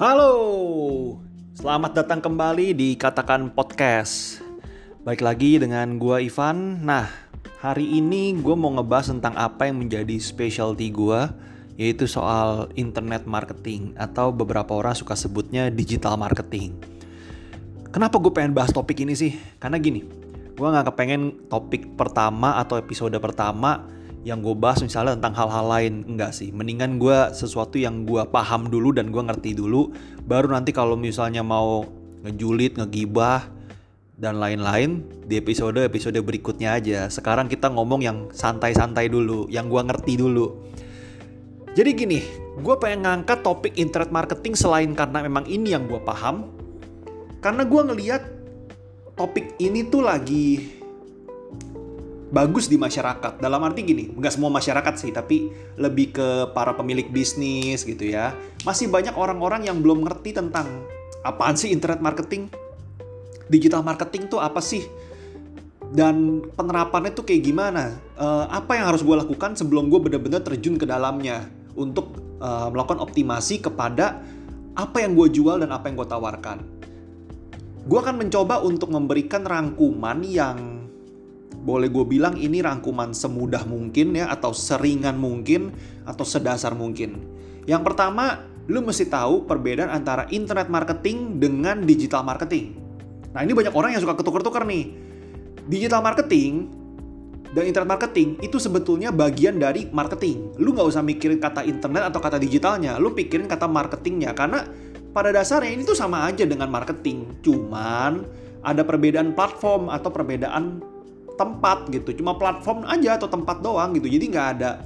Halo, selamat datang kembali di Katakan Podcast. Baik lagi dengan gua Ivan. Nah, hari ini gue mau ngebahas tentang apa yang menjadi specialty gue, yaitu soal internet marketing atau beberapa orang suka sebutnya digital marketing. Kenapa gue pengen bahas topik ini sih? Karena gini, gue nggak kepengen topik pertama atau episode pertama yang gue bahas misalnya tentang hal-hal lain. Enggak sih. Mendingan gue sesuatu yang gue paham dulu dan gue ngerti dulu. Baru nanti kalau misalnya mau ngejulit ngegibah dan lain-lain di episode episode berikutnya aja. Sekarang kita ngomong yang santai-santai dulu yang gue ngerti dulu. Jadi gini gue pengen ngangkat topik internet marketing selain karena memang ini yang gue paham. Karena gue ngeliat topik ini tuh lagi bagus di masyarakat. Dalam arti gini, nggak semua masyarakat sih, tapi lebih ke para pemilik bisnis gitu ya. Masih banyak orang-orang yang belum ngerti tentang apaan sih internet marketing, digital marketing tuh apa sih, dan penerapannya tuh kayak gimana. Uh, apa yang harus gue lakukan sebelum gue benar-benar terjun ke dalamnya untuk uh, melakukan optimasi kepada apa yang gue jual dan apa yang gue tawarkan. Gue akan mencoba untuk memberikan rangkuman yang boleh gue bilang ini rangkuman semudah mungkin ya atau seringan mungkin atau sedasar mungkin. Yang pertama, lu mesti tahu perbedaan antara internet marketing dengan digital marketing. Nah ini banyak orang yang suka ketukar-tukar nih. Digital marketing dan internet marketing itu sebetulnya bagian dari marketing. Lu nggak usah mikirin kata internet atau kata digitalnya, lu pikirin kata marketingnya karena pada dasarnya ini tuh sama aja dengan marketing. Cuman ada perbedaan platform atau perbedaan tempat gitu. Cuma platform aja atau tempat doang gitu. Jadi nggak ada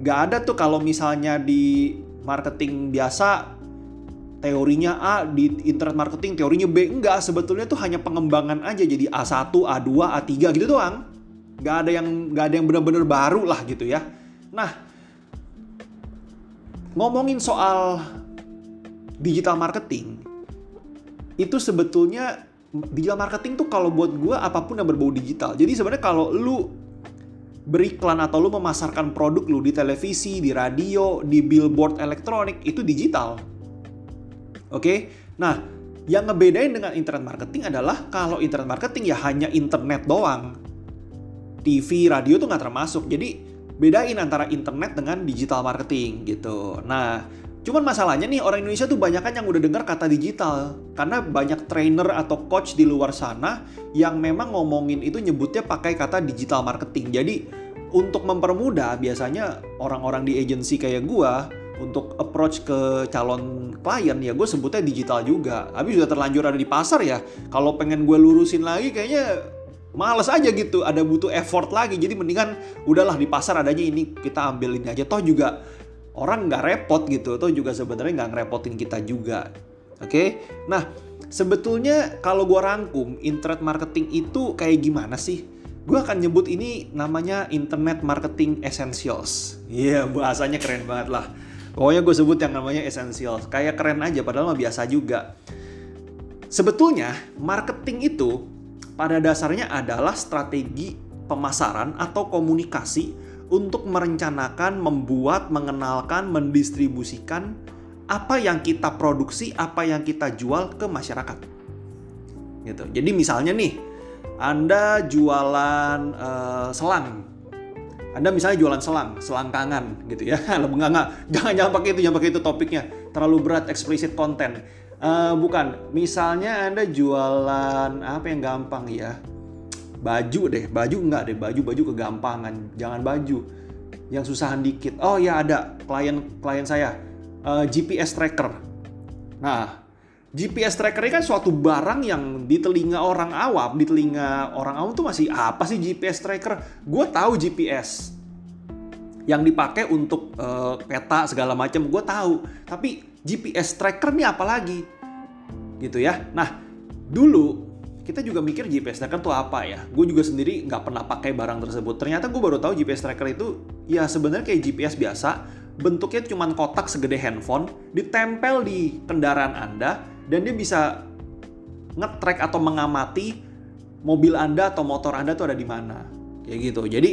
nggak ada tuh kalau misalnya di marketing biasa teorinya A di internet marketing teorinya B enggak sebetulnya tuh hanya pengembangan aja. Jadi A1 A2 A3 gitu doang. Nggak ada yang nggak ada yang benar-benar baru lah gitu ya. Nah ngomongin soal digital marketing itu sebetulnya digital marketing tuh kalau buat gue apa pun yang berbau digital. Jadi sebenarnya kalau lu beriklan atau lu memasarkan produk lu di televisi, di radio, di billboard elektronik itu digital. Oke? Okay? Nah, yang ngebedain dengan internet marketing adalah kalau internet marketing ya hanya internet doang. TV, radio tuh nggak termasuk. Jadi bedain antara internet dengan digital marketing gitu. Nah, Cuman masalahnya nih orang Indonesia tuh banyak kan yang udah dengar kata digital karena banyak trainer atau coach di luar sana yang memang ngomongin itu nyebutnya pakai kata digital marketing. Jadi untuk mempermudah biasanya orang-orang di agency kayak gua untuk approach ke calon klien ya gue sebutnya digital juga. Tapi sudah terlanjur ada di pasar ya. Kalau pengen gue lurusin lagi kayaknya males aja gitu. Ada butuh effort lagi. Jadi mendingan udahlah di pasar adanya ini kita ambil ini aja. Toh juga orang nggak repot gitu atau juga sebenarnya nggak ngerepotin kita juga. Oke? Okay? nah sebetulnya kalau gue rangkum internet marketing itu kayak gimana sih? Gue akan nyebut ini namanya internet marketing essentials. Iya yeah, bahasanya keren banget lah. Pokoknya gue sebut yang namanya essentials. Kayak keren aja padahal mah biasa juga. Sebetulnya marketing itu pada dasarnya adalah strategi pemasaran atau komunikasi untuk merencanakan, membuat, mengenalkan, mendistribusikan apa yang kita produksi, apa yang kita jual ke masyarakat. Gitu. Jadi misalnya nih, Anda jualan uh, selang. Anda misalnya jualan selang, selangkangan gitu ya. enggak, enggak. Jangan jangan pakai itu, jangan pakai itu topiknya. Terlalu berat explicit konten. Uh, bukan, misalnya Anda jualan apa yang gampang ya? Baju deh baju enggak deh baju baju kegampangan jangan baju. Yang susahan dikit. Oh ya ada klien klien saya. Uh, eh, GPS tracker. Nah GPS tracker ini kan suatu barang yang di telinga orang awam di telinga orang awam tuh masih apa sih GPS tracker? Gue tahu GPS yang dipakai untuk uh, peta segala macam gue tahu. Tapi GPS tracker apa lagi gitu ya. Nah dulu kita juga mikir GPS tracker tuh apa ya? Gue juga sendiri nggak pernah pakai barang tersebut. Ternyata gue baru tahu GPS tracker itu ya sebenarnya kayak GPS biasa, bentuknya cuma kotak segede handphone, ditempel di kendaraan Anda dan dia bisa nge-track atau mengamati mobil Anda atau motor Anda tuh ada di mana. Kayak gitu. Jadi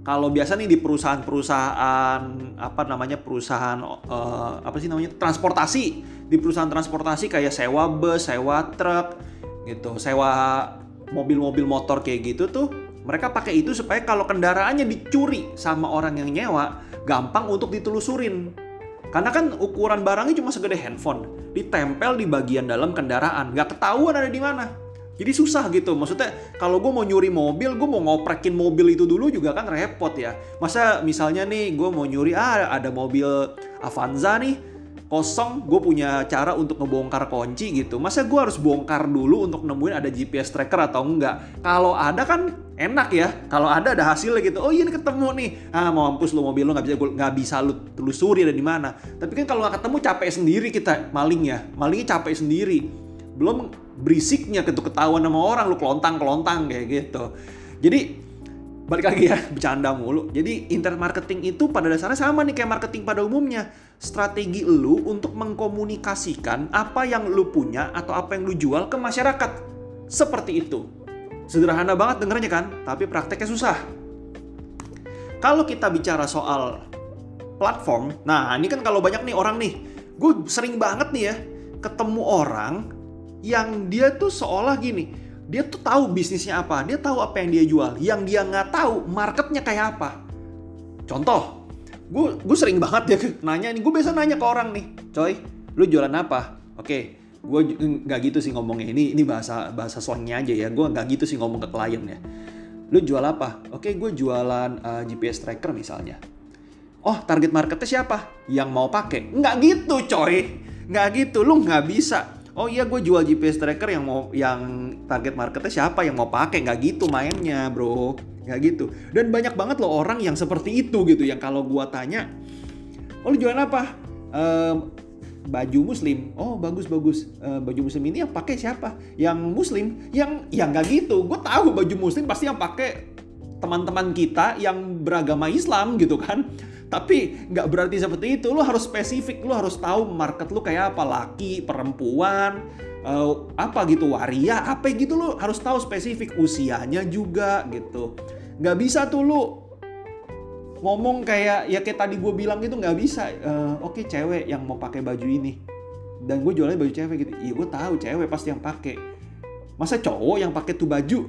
kalau biasa nih di perusahaan-perusahaan apa namanya perusahaan uh, apa sih namanya transportasi di perusahaan transportasi kayak sewa bus, sewa truk, gitu, sewa mobil-mobil motor kayak gitu tuh mereka pakai itu supaya kalau kendaraannya dicuri sama orang yang nyewa gampang untuk ditelusurin. Karena kan ukuran barangnya cuma segede handphone ditempel di bagian dalam kendaraan nggak ketahuan ada di mana. Jadi susah gitu maksudnya kalau gue mau nyuri mobil gue mau ngoprekin mobil itu dulu juga kan repot ya. Masa misalnya nih gue mau nyuri ah ada mobil Avanza nih kosong gue punya cara untuk ngebongkar kunci gitu. Masa gue harus bongkar dulu untuk nemuin ada GPS tracker atau enggak? Kalau ada kan enak ya. Kalau ada ada hasilnya gitu. Oh iya ini ketemu nih. Ah mau mampus lo mobil lo nggak bisa nggak bisa lu telusuri ada di mana. Tapi kan kalau nggak ketemu capek sendiri kita malingnya malingnya capek sendiri. Belum berisiknya gitu ketahuan sama orang lu kelontang kelontang kayak gitu. Jadi balik lagi ya bercanda mulu. Jadi internet marketing itu pada dasarnya sama nih kayak marketing pada umumnya strategi lu untuk mengkomunikasikan apa yang lu punya atau apa yang lu jual ke masyarakat seperti itu sederhana banget dengernya kan tapi prakteknya susah kalau kita bicara soal platform nah ini kan kalau banyak nih orang nih gue sering banget nih ya ketemu orang yang dia tuh seolah gini dia tuh tahu bisnisnya apa, dia tahu apa yang dia jual. Yang dia nggak tahu marketnya kayak apa. Contoh, gue gue sering banget ya nanya nih, gue biasa nanya ke orang nih, coy, lu jualan apa? Oke, gue nggak gitu sih ngomongnya. Ini ini bahasa bahasa slangnya aja ya. Gue nggak gitu sih ngomong ke klien ya. Lu jual apa? Oke, gue jualan uh, eh, GPS tracker misalnya. Oh, target marketnya siapa? Yang mau pakai? Nggak gitu, coy. Nggak gitu, lu nggak bisa oh iya gue jual GPS tracker yang mau yang target marketnya siapa yang mau pakai nggak gitu mainnya bro nggak gitu. Dan banyak banget loh orang yang seperti itu gitu yang kalau gue tanya oh lu jualan apa? Ehm, baju muslim. Oh bagus bagus. Ehm, baju muslim ini yang pakai siapa? Yang muslim. Yang yang nggak gitu. Gue tahu baju muslim pasti yang pakai teman-teman kita yang beragama Islam gitu kan. Tapi nggak berarti seperti itu. Lo harus spesifik, lo harus tahu market lo kayak apa, laki, perempuan, uh, apa gitu, waria, apa gitu lo harus tahu spesifik usianya juga gitu. Nggak bisa tuh lo ngomong kayak ya kayak tadi gue bilang gitu nggak bisa. Uh, Oke okay, cewek yang mau pakai baju ini dan gue jualnya baju cewek gitu. Iya gue tahu cewek pasti yang pakai. Masa cowok yang pakai tuh baju?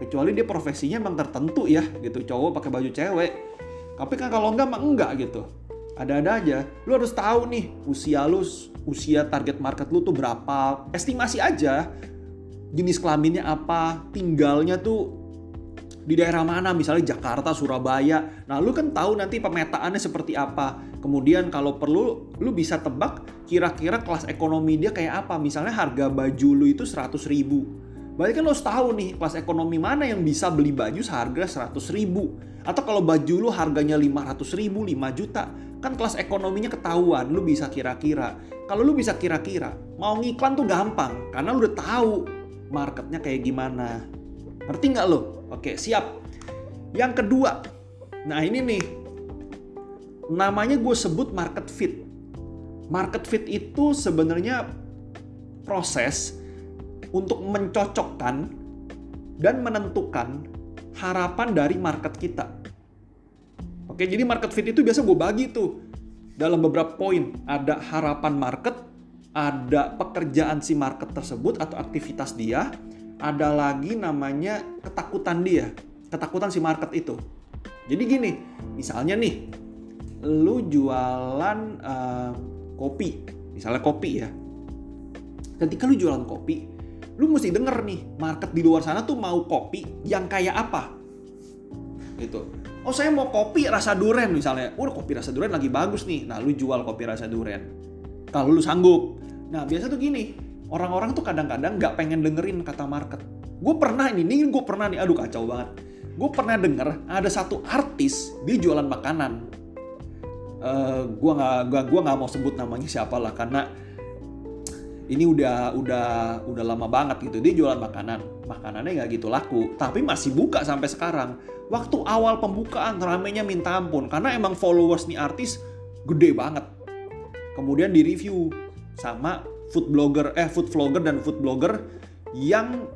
Kecuali dia profesinya emang tertentu ya gitu. Cowok pakai baju cewek tapi kan kalau enggak mah enggak gitu. Ada-ada aja. Lu harus tahu nih usia lu, usia target market lu tuh berapa. Estimasi aja. Jenis kelaminnya apa, tinggalnya tuh di daerah mana misalnya Jakarta, Surabaya. Nah, lu kan tahu nanti pemetaannya seperti apa. Kemudian kalau perlu lu bisa tebak kira-kira kelas ekonomi dia kayak apa. Misalnya harga baju lu itu 100 ribu. Berarti kan lo harus tahu nih kelas ekonomi mana yang bisa beli baju seharga 100 ribu. Atau kalau baju lu harganya 500 ribu, 5 juta, kan kelas ekonominya ketahuan, lu bisa kira-kira. Kalau lu bisa kira-kira, mau ngiklan tuh gampang, karena lu udah tahu marketnya kayak gimana. Ngerti nggak lo? Oke, siap. Yang kedua, nah ini nih, namanya gue sebut market fit. Market fit itu sebenarnya proses untuk mencocokkan dan menentukan harapan dari market kita. Oke, jadi market fit itu biasa gue bagi tuh dalam beberapa poin. Ada harapan market, ada pekerjaan si market tersebut atau aktivitas dia, ada lagi namanya ketakutan dia, ketakutan si market itu. Jadi gini, misalnya nih, lu jualan uh, kopi, misalnya kopi ya. Ketika lu jualan kopi, lu mesti denger nih market di luar sana tuh mau kopi yang kayak apa? Gitu. Oh saya mau kopi rasa duren misalnya. Udah kopi rasa duren lagi bagus nih. Nah lu jual kopi rasa duren kalau lu sanggup. Nah biasa tuh gini. Orang-orang tuh kadang-kadang nggak pengen dengerin kata market. Gue pernah ini ini gue pernah nih. Aduh kacau banget. Gue pernah denger ada satu artis dia jualan makanan. Uh, gue nggak gua, gua nggak mau sebut namanya siapa lah karena ini udah udah udah lama banget gitu. Dia jualan makanan. Makanannya nggak gitu laku tapi masih buka sampai sekarang. Waktu awal pembukaan ramenya minta ampun. Karena emang followers nih artis gede banget. Kemudian di review sama food blogger eh food vlogger dan food blogger yang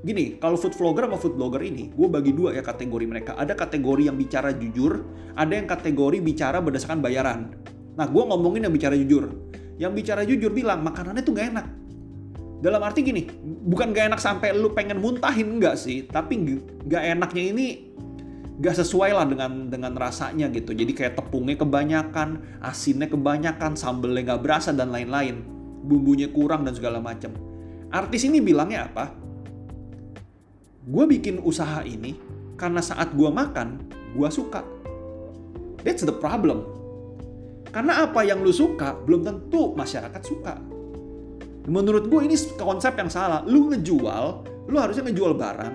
gini kalau food vlogger sama food blogger ini gue bagi dua ya kategori mereka. Ada kategori yang bicara jujur ada yang kategori bicara berdasarkan bayaran. Nah gue ngomongin yang bicara jujur yang bicara jujur bilang makanannya tuh gak enak. Dalam arti gini, bukan gak enak sampai lu pengen muntahin enggak sih, tapi gak enaknya ini gak sesuai lah dengan dengan rasanya gitu. Jadi kayak tepungnya kebanyakan, asinnya kebanyakan, sambelnya gak berasa dan lain-lain. Bumbunya kurang dan segala macam. Artis ini bilangnya apa? Gue bikin usaha ini karena saat gue makan, gue suka. That's the problem. Karena apa yang lu suka belum tentu masyarakat suka. Menurut gue ini konsep yang salah. Lu ngejual, lu harusnya ngejual barang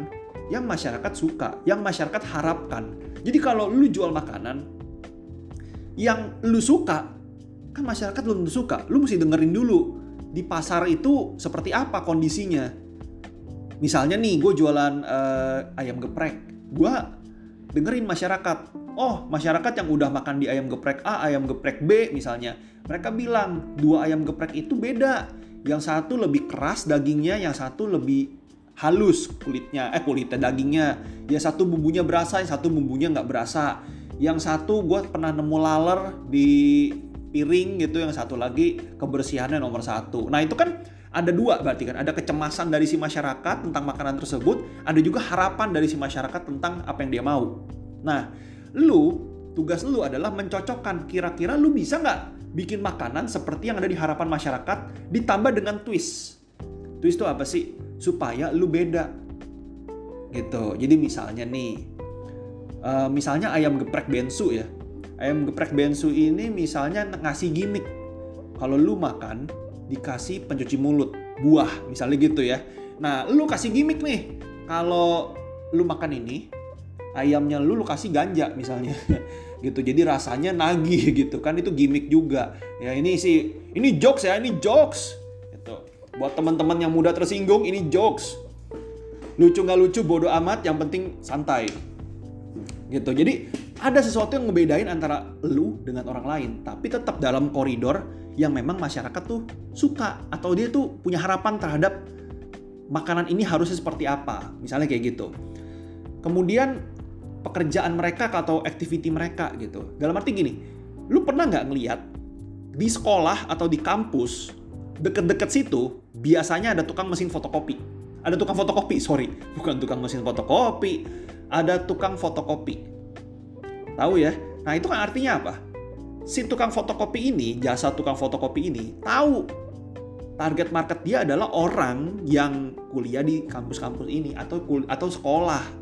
yang masyarakat suka, yang masyarakat harapkan. Jadi kalau lu jual makanan yang lu suka, kan masyarakat belum tentu suka. Lu mesti dengerin dulu di pasar itu seperti apa kondisinya. Misalnya nih, gue jualan uh, ayam geprek. Gue dengerin masyarakat oh masyarakat yang udah makan di ayam geprek A, ayam geprek B misalnya, mereka bilang dua ayam geprek itu beda. Yang satu lebih keras dagingnya, yang satu lebih halus kulitnya, eh kulitnya dagingnya. Yang satu bumbunya berasa, yang satu bumbunya nggak berasa. Yang satu gue pernah nemu laler di piring gitu, yang satu lagi kebersihannya nomor satu. Nah itu kan ada dua berarti kan, ada kecemasan dari si masyarakat tentang makanan tersebut, ada juga harapan dari si masyarakat tentang apa yang dia mau. Nah, lu tugas lu adalah mencocokkan kira-kira lu bisa nggak bikin makanan seperti yang ada di harapan masyarakat ditambah dengan twist. Twist itu apa sih? Supaya lu beda. Gitu. Jadi misalnya nih, uh, misalnya ayam geprek bensu ya. Ayam geprek bensu ini misalnya ngasih gimmick. Kalau lu makan dikasih pencuci mulut, buah misalnya gitu ya. Nah, lu kasih gimmick nih. Kalau lu makan ini, ayamnya lu lu kasih ganja misalnya. Gitu. Jadi rasanya nagih gitu kan. Itu gimmick juga. Ya ini sih ini jokes ya ini jokes. Gitu. Buat teman-teman yang mudah tersinggung ini jokes. Lucu nggak lucu bodoh amat. Yang penting santai. Gitu. Jadi ada sesuatu yang ngebedain antara lu dengan orang lain. Tapi tetap dalam koridor yang memang masyarakat tuh suka. Atau dia tuh punya harapan terhadap makanan ini harusnya seperti apa. Misalnya kayak gitu. Kemudian pekerjaan mereka atau activity mereka gitu. Dalam arti gini, lu pernah nggak ngeliat di sekolah atau di kampus deket-deket situ biasanya ada tukang mesin fotokopi. Ada tukang fotokopi, sorry, bukan tukang mesin fotokopi, ada tukang fotokopi. Tahu ya? Nah itu kan artinya apa? Si tukang fotokopi ini, jasa tukang fotokopi ini, tahu target market dia adalah orang yang kuliah di kampus-kampus ini atau atau sekolah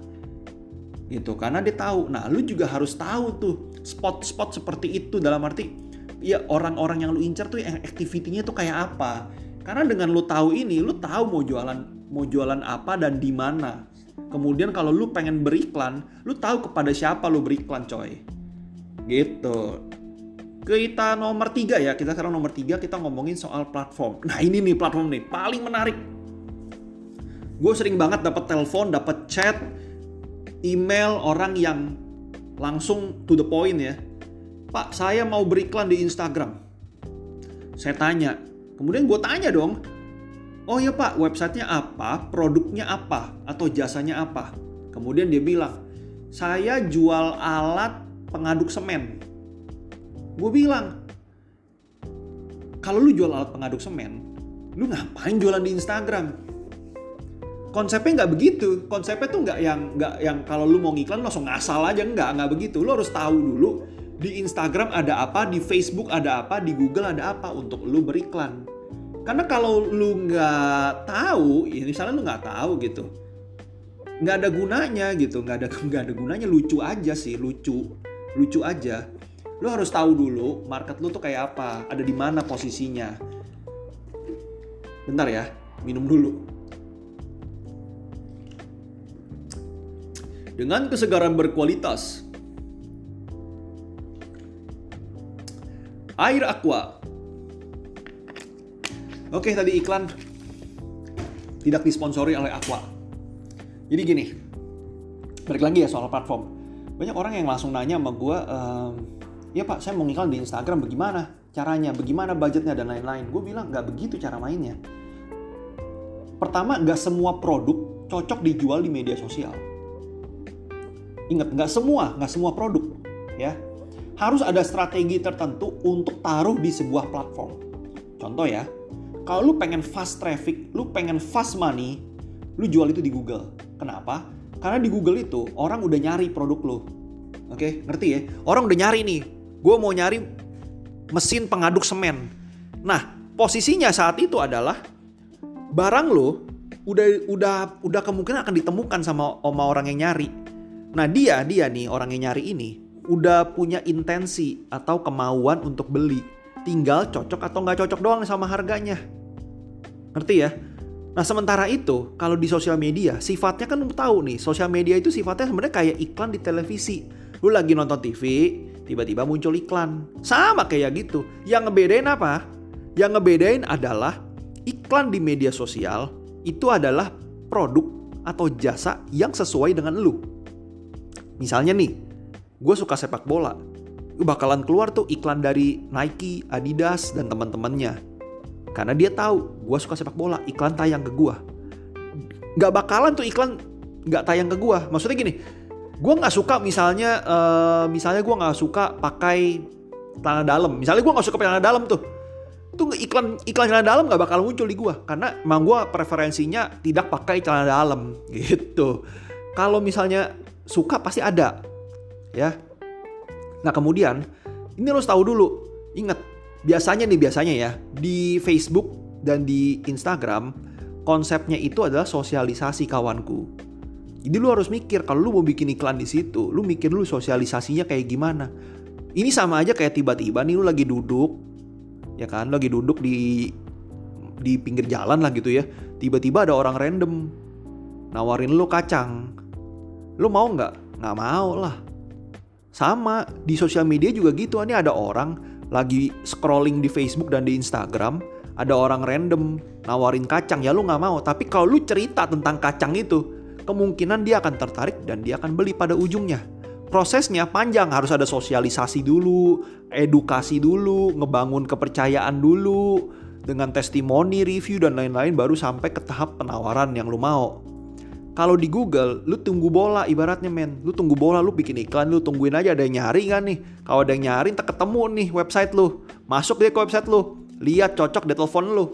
gitu karena dia tahu. Nah lu juga harus tahu tuh spot-spot seperti itu. Dalam arti ya orang-orang yang lu incer tuh yang activity-nya tuh kayak apa. Karena dengan lu tahu ini lu tahu mau jualan mau jualan apa dan di mana. Kemudian kalau lu pengen beriklan lu tahu kepada siapa lu beriklan coy. Gitu. Kita nomor tiga ya. Kita sekarang nomor tiga kita ngomongin soal platform. Nah ini nih platform nih paling menarik. Gue sering banget dapat telepon dapat chat email orang yang langsung to the point ya. Pak, saya mau beriklan di Instagram. Saya tanya. Kemudian gue tanya dong. Oh ya pak, websitenya apa, produknya apa, atau jasanya apa. Kemudian dia bilang, saya jual alat pengaduk semen. Gue bilang, kalau lu jual alat pengaduk semen, lu ngapain jualan di Instagram? Konsepnya nggak begitu. Konsepnya tuh nggak yang nggak yang kalau lu mau ngiklan langsung ngasal aja nggak nggak begitu. Lu harus tahu dulu di Instagram ada apa di Facebook ada apa di Google ada apa untuk lu beriklan. Karena kalau lu nggak tahu ya misalnya lu nggak tahu gitu nggak ada gunanya gitu nggak ada nggak ada gunanya lucu aja sih lucu lucu aja. Lu harus tahu dulu market lu tuh kayak apa ada di mana posisinya. Bentar ya minum dulu dengan kesegaran berkualitas. Air Aqua. Oke, tadi iklan tidak disponsori oleh Aqua. Jadi gini, balik lagi ya soal platform. Banyak orang yang langsung nanya sama gue, ehm, ya pak saya mau iklan di Instagram bagaimana caranya, bagaimana budgetnya dan lain-lain. Gue bilang nggak begitu cara mainnya. Pertama, nggak semua produk cocok dijual di media sosial Ingat, nggak semua, nggak semua produk, ya. Harus ada strategi tertentu untuk taruh di sebuah platform. contoh ya, kalau lu pengen fast traffic, lu pengen fast money, lu jual itu di Google. Kenapa? Karena di Google itu orang udah nyari produk lu. Oke, ngerti ya? Orang udah nyari nih. Gue mau nyari mesin pengaduk semen. Nah, posisinya saat itu adalah barang lo udah udah udah kemungkinan akan ditemukan sama sama orang yang nyari. Nah, dia dia nih orang yang nyari ini udah punya intensi atau kemauan untuk beli. Tinggal cocok atau nggak cocok doang sama harganya. Ngerti ya? Nah sementara itu kalau di sosial media sifatnya kan tahu nih sosial media itu sifatnya sebenarnya kayak iklan di televisi. Lu lagi nonton TV tiba-tiba muncul iklan. Sama kayak gitu. Yang ngebedain apa? Yang ngebedain adalah iklan di media sosial itu adalah produk atau jasa yang sesuai dengan lu. Misalnya nih, gue suka sepak bola. Bakalan keluar tuh iklan dari Nike, Adidas, dan teman-temannya karena dia tahu gue suka sepak bola, iklan tayang ke gue. Gak bakalan tuh iklan gak tayang ke gue. Maksudnya gini, gue nggak suka misalnya, uh, misalnya gue nggak suka pakai celana dalam. Misalnya gue nggak suka pakai celana dalam tuh, tuh iklan iklan celana dalam gak bakal muncul di gue karena emang gue preferensinya tidak pakai celana dalam gitu. Kalau misalnya suka pasti ada, ya. Nah kemudian ini harus tahu dulu, ingat biasanya nih biasanya ya di Facebook dan di Instagram konsepnya itu adalah sosialisasi kawanku. Jadi lu harus mikir kalau lu mau bikin iklan di situ, lu mikir dulu sosialisasinya kayak gimana. Ini sama aja kayak tiba-tiba nih lu lagi duduk, ya kan, lagi duduk di di pinggir jalan lah gitu ya. Tiba-tiba ada orang random nawarin lu kacang. Lu mau nggak? Nggak mau lah. Sama di sosial media juga gitu. Ini ada orang lagi scrolling di Facebook dan di Instagram, ada orang random nawarin kacang, ya lu nggak mau. Tapi kalau lu cerita tentang kacang itu, kemungkinan dia akan tertarik dan dia akan beli pada ujungnya. Prosesnya panjang, harus ada sosialisasi dulu, edukasi dulu, ngebangun kepercayaan dulu, dengan testimoni, review, dan lain-lain baru sampai ke tahap penawaran yang lu mau. Kalau di Google, lu tunggu bola ibaratnya men. Lu tunggu bola, lu bikin iklan, lu tungguin aja ada yang nyari kan nih. Kalau ada yang nyari, tak ketemu nih website lu. Masuk deh ke website lu. Lihat cocok di telepon lu.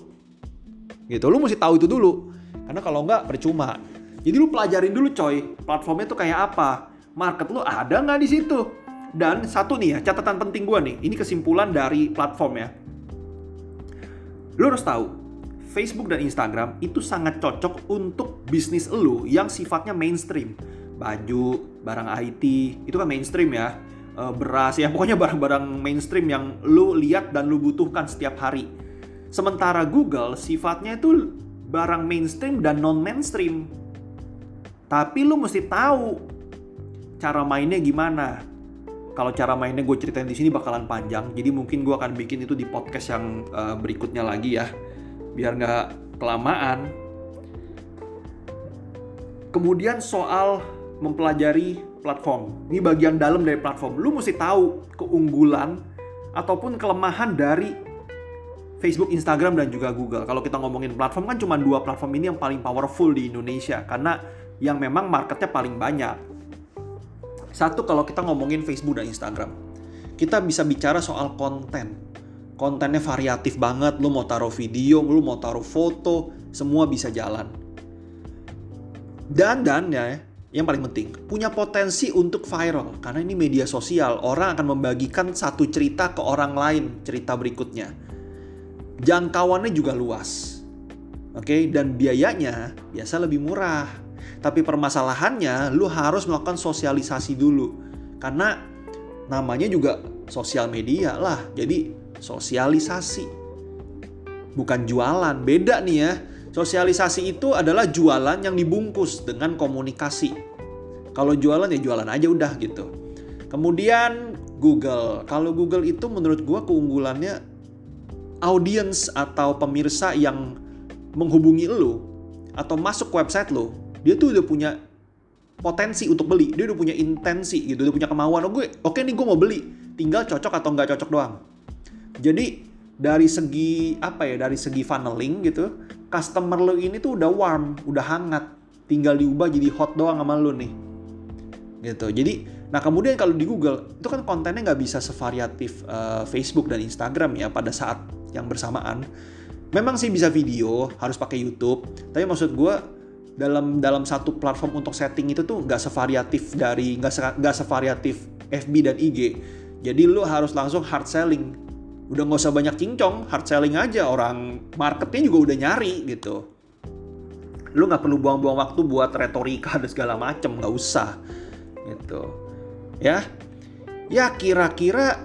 Gitu, lu mesti tahu itu dulu. Karena kalau enggak percuma. Jadi lu pelajarin dulu coy, platformnya tuh kayak apa. Market lu ada nggak di situ? Dan satu nih ya, catatan penting gua nih. Ini kesimpulan dari platform ya. Lu harus tahu, Facebook dan Instagram itu sangat cocok untuk bisnis lu yang sifatnya mainstream. Baju, barang IT, itu kan mainstream ya. E, beras, ya pokoknya barang-barang mainstream yang lu lihat dan lu butuhkan setiap hari. Sementara Google sifatnya itu barang mainstream dan non-mainstream. Tapi lu mesti tahu cara mainnya gimana. Kalau cara mainnya gue ceritain di sini bakalan panjang, jadi mungkin gue akan bikin itu di podcast yang uh, berikutnya lagi ya biar nggak kelamaan. Kemudian soal mempelajari platform. Ini bagian dalam dari platform. Lu mesti tahu keunggulan ataupun kelemahan dari Facebook, Instagram, dan juga Google. Kalau kita ngomongin platform kan cuma dua platform ini yang paling powerful di Indonesia. Karena yang memang marketnya paling banyak. Satu kalau kita ngomongin Facebook dan Instagram. Kita bisa bicara soal konten kontennya variatif banget lu mau taruh video lu mau taruh foto semua bisa jalan. Dan dan ya yang paling penting punya potensi untuk viral karena ini media sosial. Orang akan membagikan satu cerita ke orang lain cerita berikutnya. Jangkauannya juga luas oke? Okay? dan biayanya biasa lebih murah. Tapi permasalahannya lu harus melakukan sosialisasi dulu. Karena namanya juga sosial media lah jadi sosialisasi. Bukan jualan, beda nih ya. Sosialisasi itu adalah jualan yang dibungkus dengan komunikasi. Kalau jualan ya jualan aja udah gitu. Kemudian Google. Kalau Google itu menurut gua keunggulannya audience atau pemirsa yang menghubungi lu atau masuk website lu, dia tuh udah punya potensi untuk beli. Dia udah punya intensi gitu, udah punya kemauan. Oh, gue, oke nih gue mau beli. Tinggal cocok atau nggak cocok doang. Jadi dari segi apa ya dari segi funneling gitu customer lo ini tuh udah warm udah hangat tinggal diubah jadi hot doang sama lo nih gitu jadi nah kemudian kalau di Google itu kan kontennya nggak bisa sevariatif uh, Facebook dan Instagram ya pada saat yang bersamaan. Memang sih bisa video, harus pakai YouTube. Tapi maksud gue dalam dalam satu platform untuk setting itu tuh nggak sevariatif dari nggak nggak sevariatif FB dan IG. Jadi lu harus langsung hard selling. Udah nggak usah banyak cincong, hard selling aja. Orang marketnya juga udah nyari gitu. Lu nggak perlu buang-buang waktu buat retorika dan segala macem, nggak usah. Gitu. Ya, ya kira-kira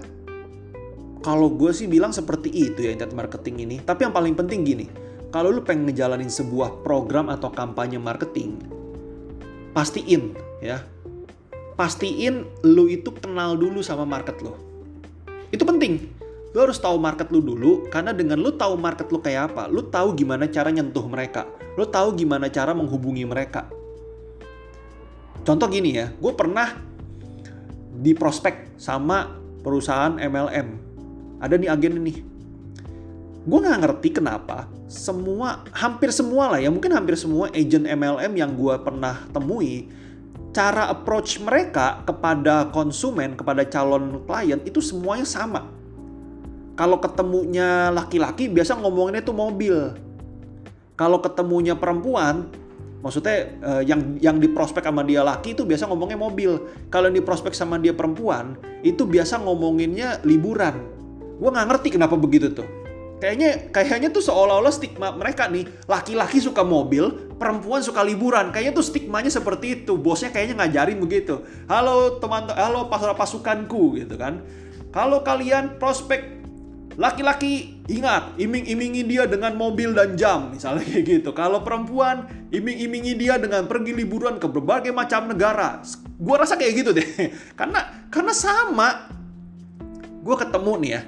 kalau gue sih bilang seperti itu ya internet marketing ini. Tapi yang paling penting gini, kalau lu pengen ngejalanin sebuah program atau kampanye marketing, pastiin ya, pastiin lu itu kenal dulu sama market lo. Itu penting. Lu harus tahu market lu dulu, karena dengan lu tahu market lu kayak apa, lu tahu gimana cara nyentuh mereka, lu tahu gimana cara menghubungi mereka. Contoh gini ya, gue pernah di prospek sama perusahaan MLM ada nih agen ini. Gue nggak ngerti kenapa semua, hampir semua lah ya, mungkin hampir semua agent MLM yang gue pernah temui, cara approach mereka kepada konsumen, kepada calon klien itu semuanya sama. Kalau ketemunya laki-laki biasa ngomonginnya tuh mobil. Kalau ketemunya perempuan, maksudnya uh, yang yang di prospek sama dia laki itu biasa ngomongnya mobil. Kalau di prospek sama dia perempuan, itu biasa ngomonginnya liburan. Gue nggak ngerti kenapa begitu tuh. Kayaknya kayaknya tuh seolah-olah stigma mereka nih. Laki-laki suka mobil perempuan suka liburan. Kayaknya tuh stigmanya seperti itu. Bosnya kayaknya ngajarin begitu. Halo teman halo pas pasukanku gitu kan. Kalau kalian prospek laki-laki ingat iming-imingi dia dengan mobil dan jam misalnya kayak gitu kalau perempuan iming-imingi dia dengan pergi liburan ke berbagai macam negara gue rasa kayak gitu deh karena karena sama gue ketemu nih ya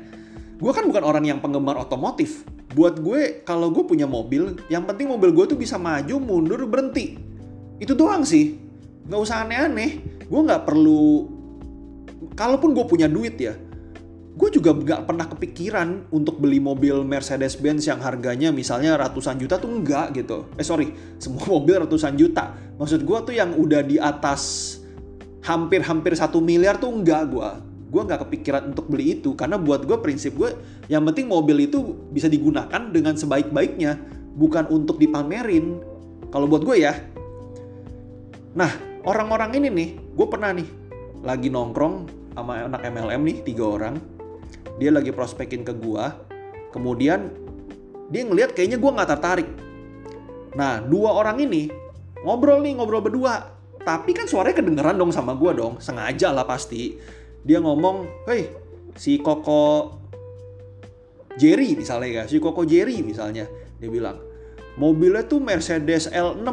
gue kan bukan orang yang penggemar otomotif. Buat gue, kalau gue punya mobil, yang penting mobil gue tuh bisa maju, mundur, berhenti. Itu doang sih. Gak usah aneh-aneh. Gue gak perlu... Kalaupun gue punya duit ya, gue juga gak pernah kepikiran untuk beli mobil Mercedes-Benz yang harganya misalnya ratusan juta tuh enggak gitu. Eh sorry, semua mobil ratusan juta. Maksud gue tuh yang udah di atas hampir-hampir satu miliar tuh enggak gue gue nggak kepikiran untuk beli itu karena buat gue prinsip gue yang penting mobil itu bisa digunakan dengan sebaik-baiknya bukan untuk dipamerin kalau buat gue ya nah orang-orang ini nih gue pernah nih lagi nongkrong sama anak MLM nih tiga orang dia lagi prospekin ke gue kemudian dia ngelihat kayaknya gue nggak tertarik nah dua orang ini ngobrol nih ngobrol berdua tapi kan suaranya kedengeran dong sama gue dong sengaja lah pasti dia ngomong, hei si Koko Jerry misalnya ya, si Koko Jerry misalnya, dia bilang, mobilnya tuh Mercedes L6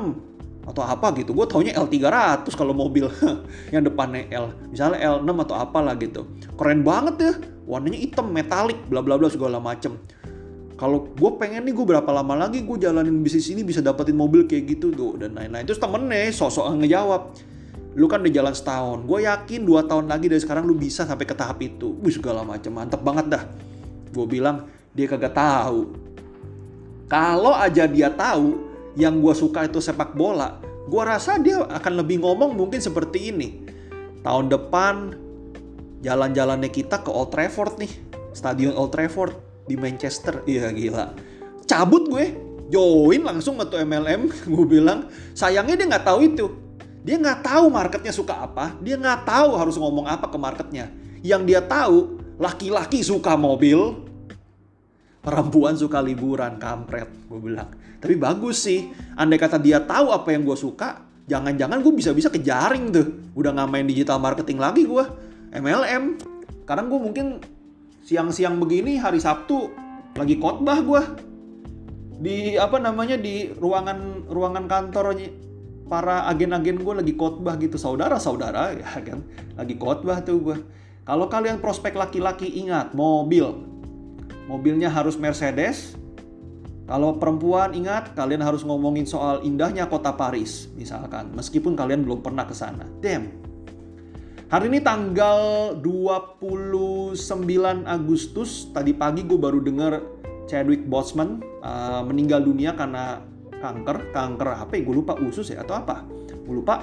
atau apa gitu. Gue taunya L300 kalau mobil yang depannya L. Misalnya L6 atau apalah gitu. Keren banget ya. Warnanya hitam, metalik, bla bla bla segala macem. Kalau gue pengen nih gue berapa lama lagi gue jalanin bisnis ini bisa dapetin mobil kayak gitu tuh dan lain-lain. Terus temennya sosok ngejawab, lu kan udah jalan setahun. Gue yakin dua tahun lagi dari sekarang lu bisa sampai ke tahap itu. Wih segala macam mantep banget dah. Gue bilang dia kagak tahu. Kalau aja dia tahu yang gue suka itu sepak bola gue rasa dia akan lebih ngomong mungkin seperti ini. Tahun depan jalan-jalannya kita ke Old Trafford nih. Stadion Old Trafford di Manchester. Iya gila. Cabut gue. Join langsung ke MLM gue bilang. Sayangnya dia nggak tahu itu. Dia nggak tahu marketnya suka apa, dia nggak tahu harus ngomong apa ke marketnya. Yang dia tahu, laki-laki suka mobil, perempuan suka liburan, kampret, gue bilang. Tapi bagus sih, andai kata dia tahu apa yang gue suka, jangan-jangan gue bisa-bisa kejaring tuh. Udah nggak main digital marketing lagi gue, MLM. Karena gue mungkin siang-siang begini hari Sabtu lagi khotbah gue di apa namanya di ruangan ruangan kantor para agen-agen gue lagi khotbah gitu. Saudara-saudara ya kan lagi khotbah tuh gue kalau kalian prospek laki-laki ingat mobil. Mobilnya harus Mercedes. Kalau perempuan ingat kalian harus ngomongin soal indahnya kota Paris misalkan. Meskipun kalian belum pernah ke sana. Damn hari ini tanggal 29 Agustus. Tadi pagi gue baru dengar Chadwick Boseman uh, meninggal dunia karena kanker. Kanker apa ya? Gue lupa usus ya atau apa? Gue lupa.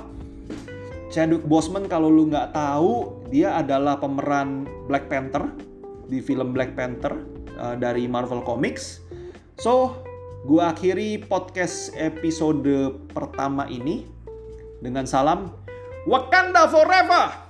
Chadwick Boseman kalau lu nggak tahu dia adalah pemeran Black Panther di film Black Panther uh, dari Marvel Comics. So, gue akhiri podcast episode pertama ini dengan salam Wakanda Forever!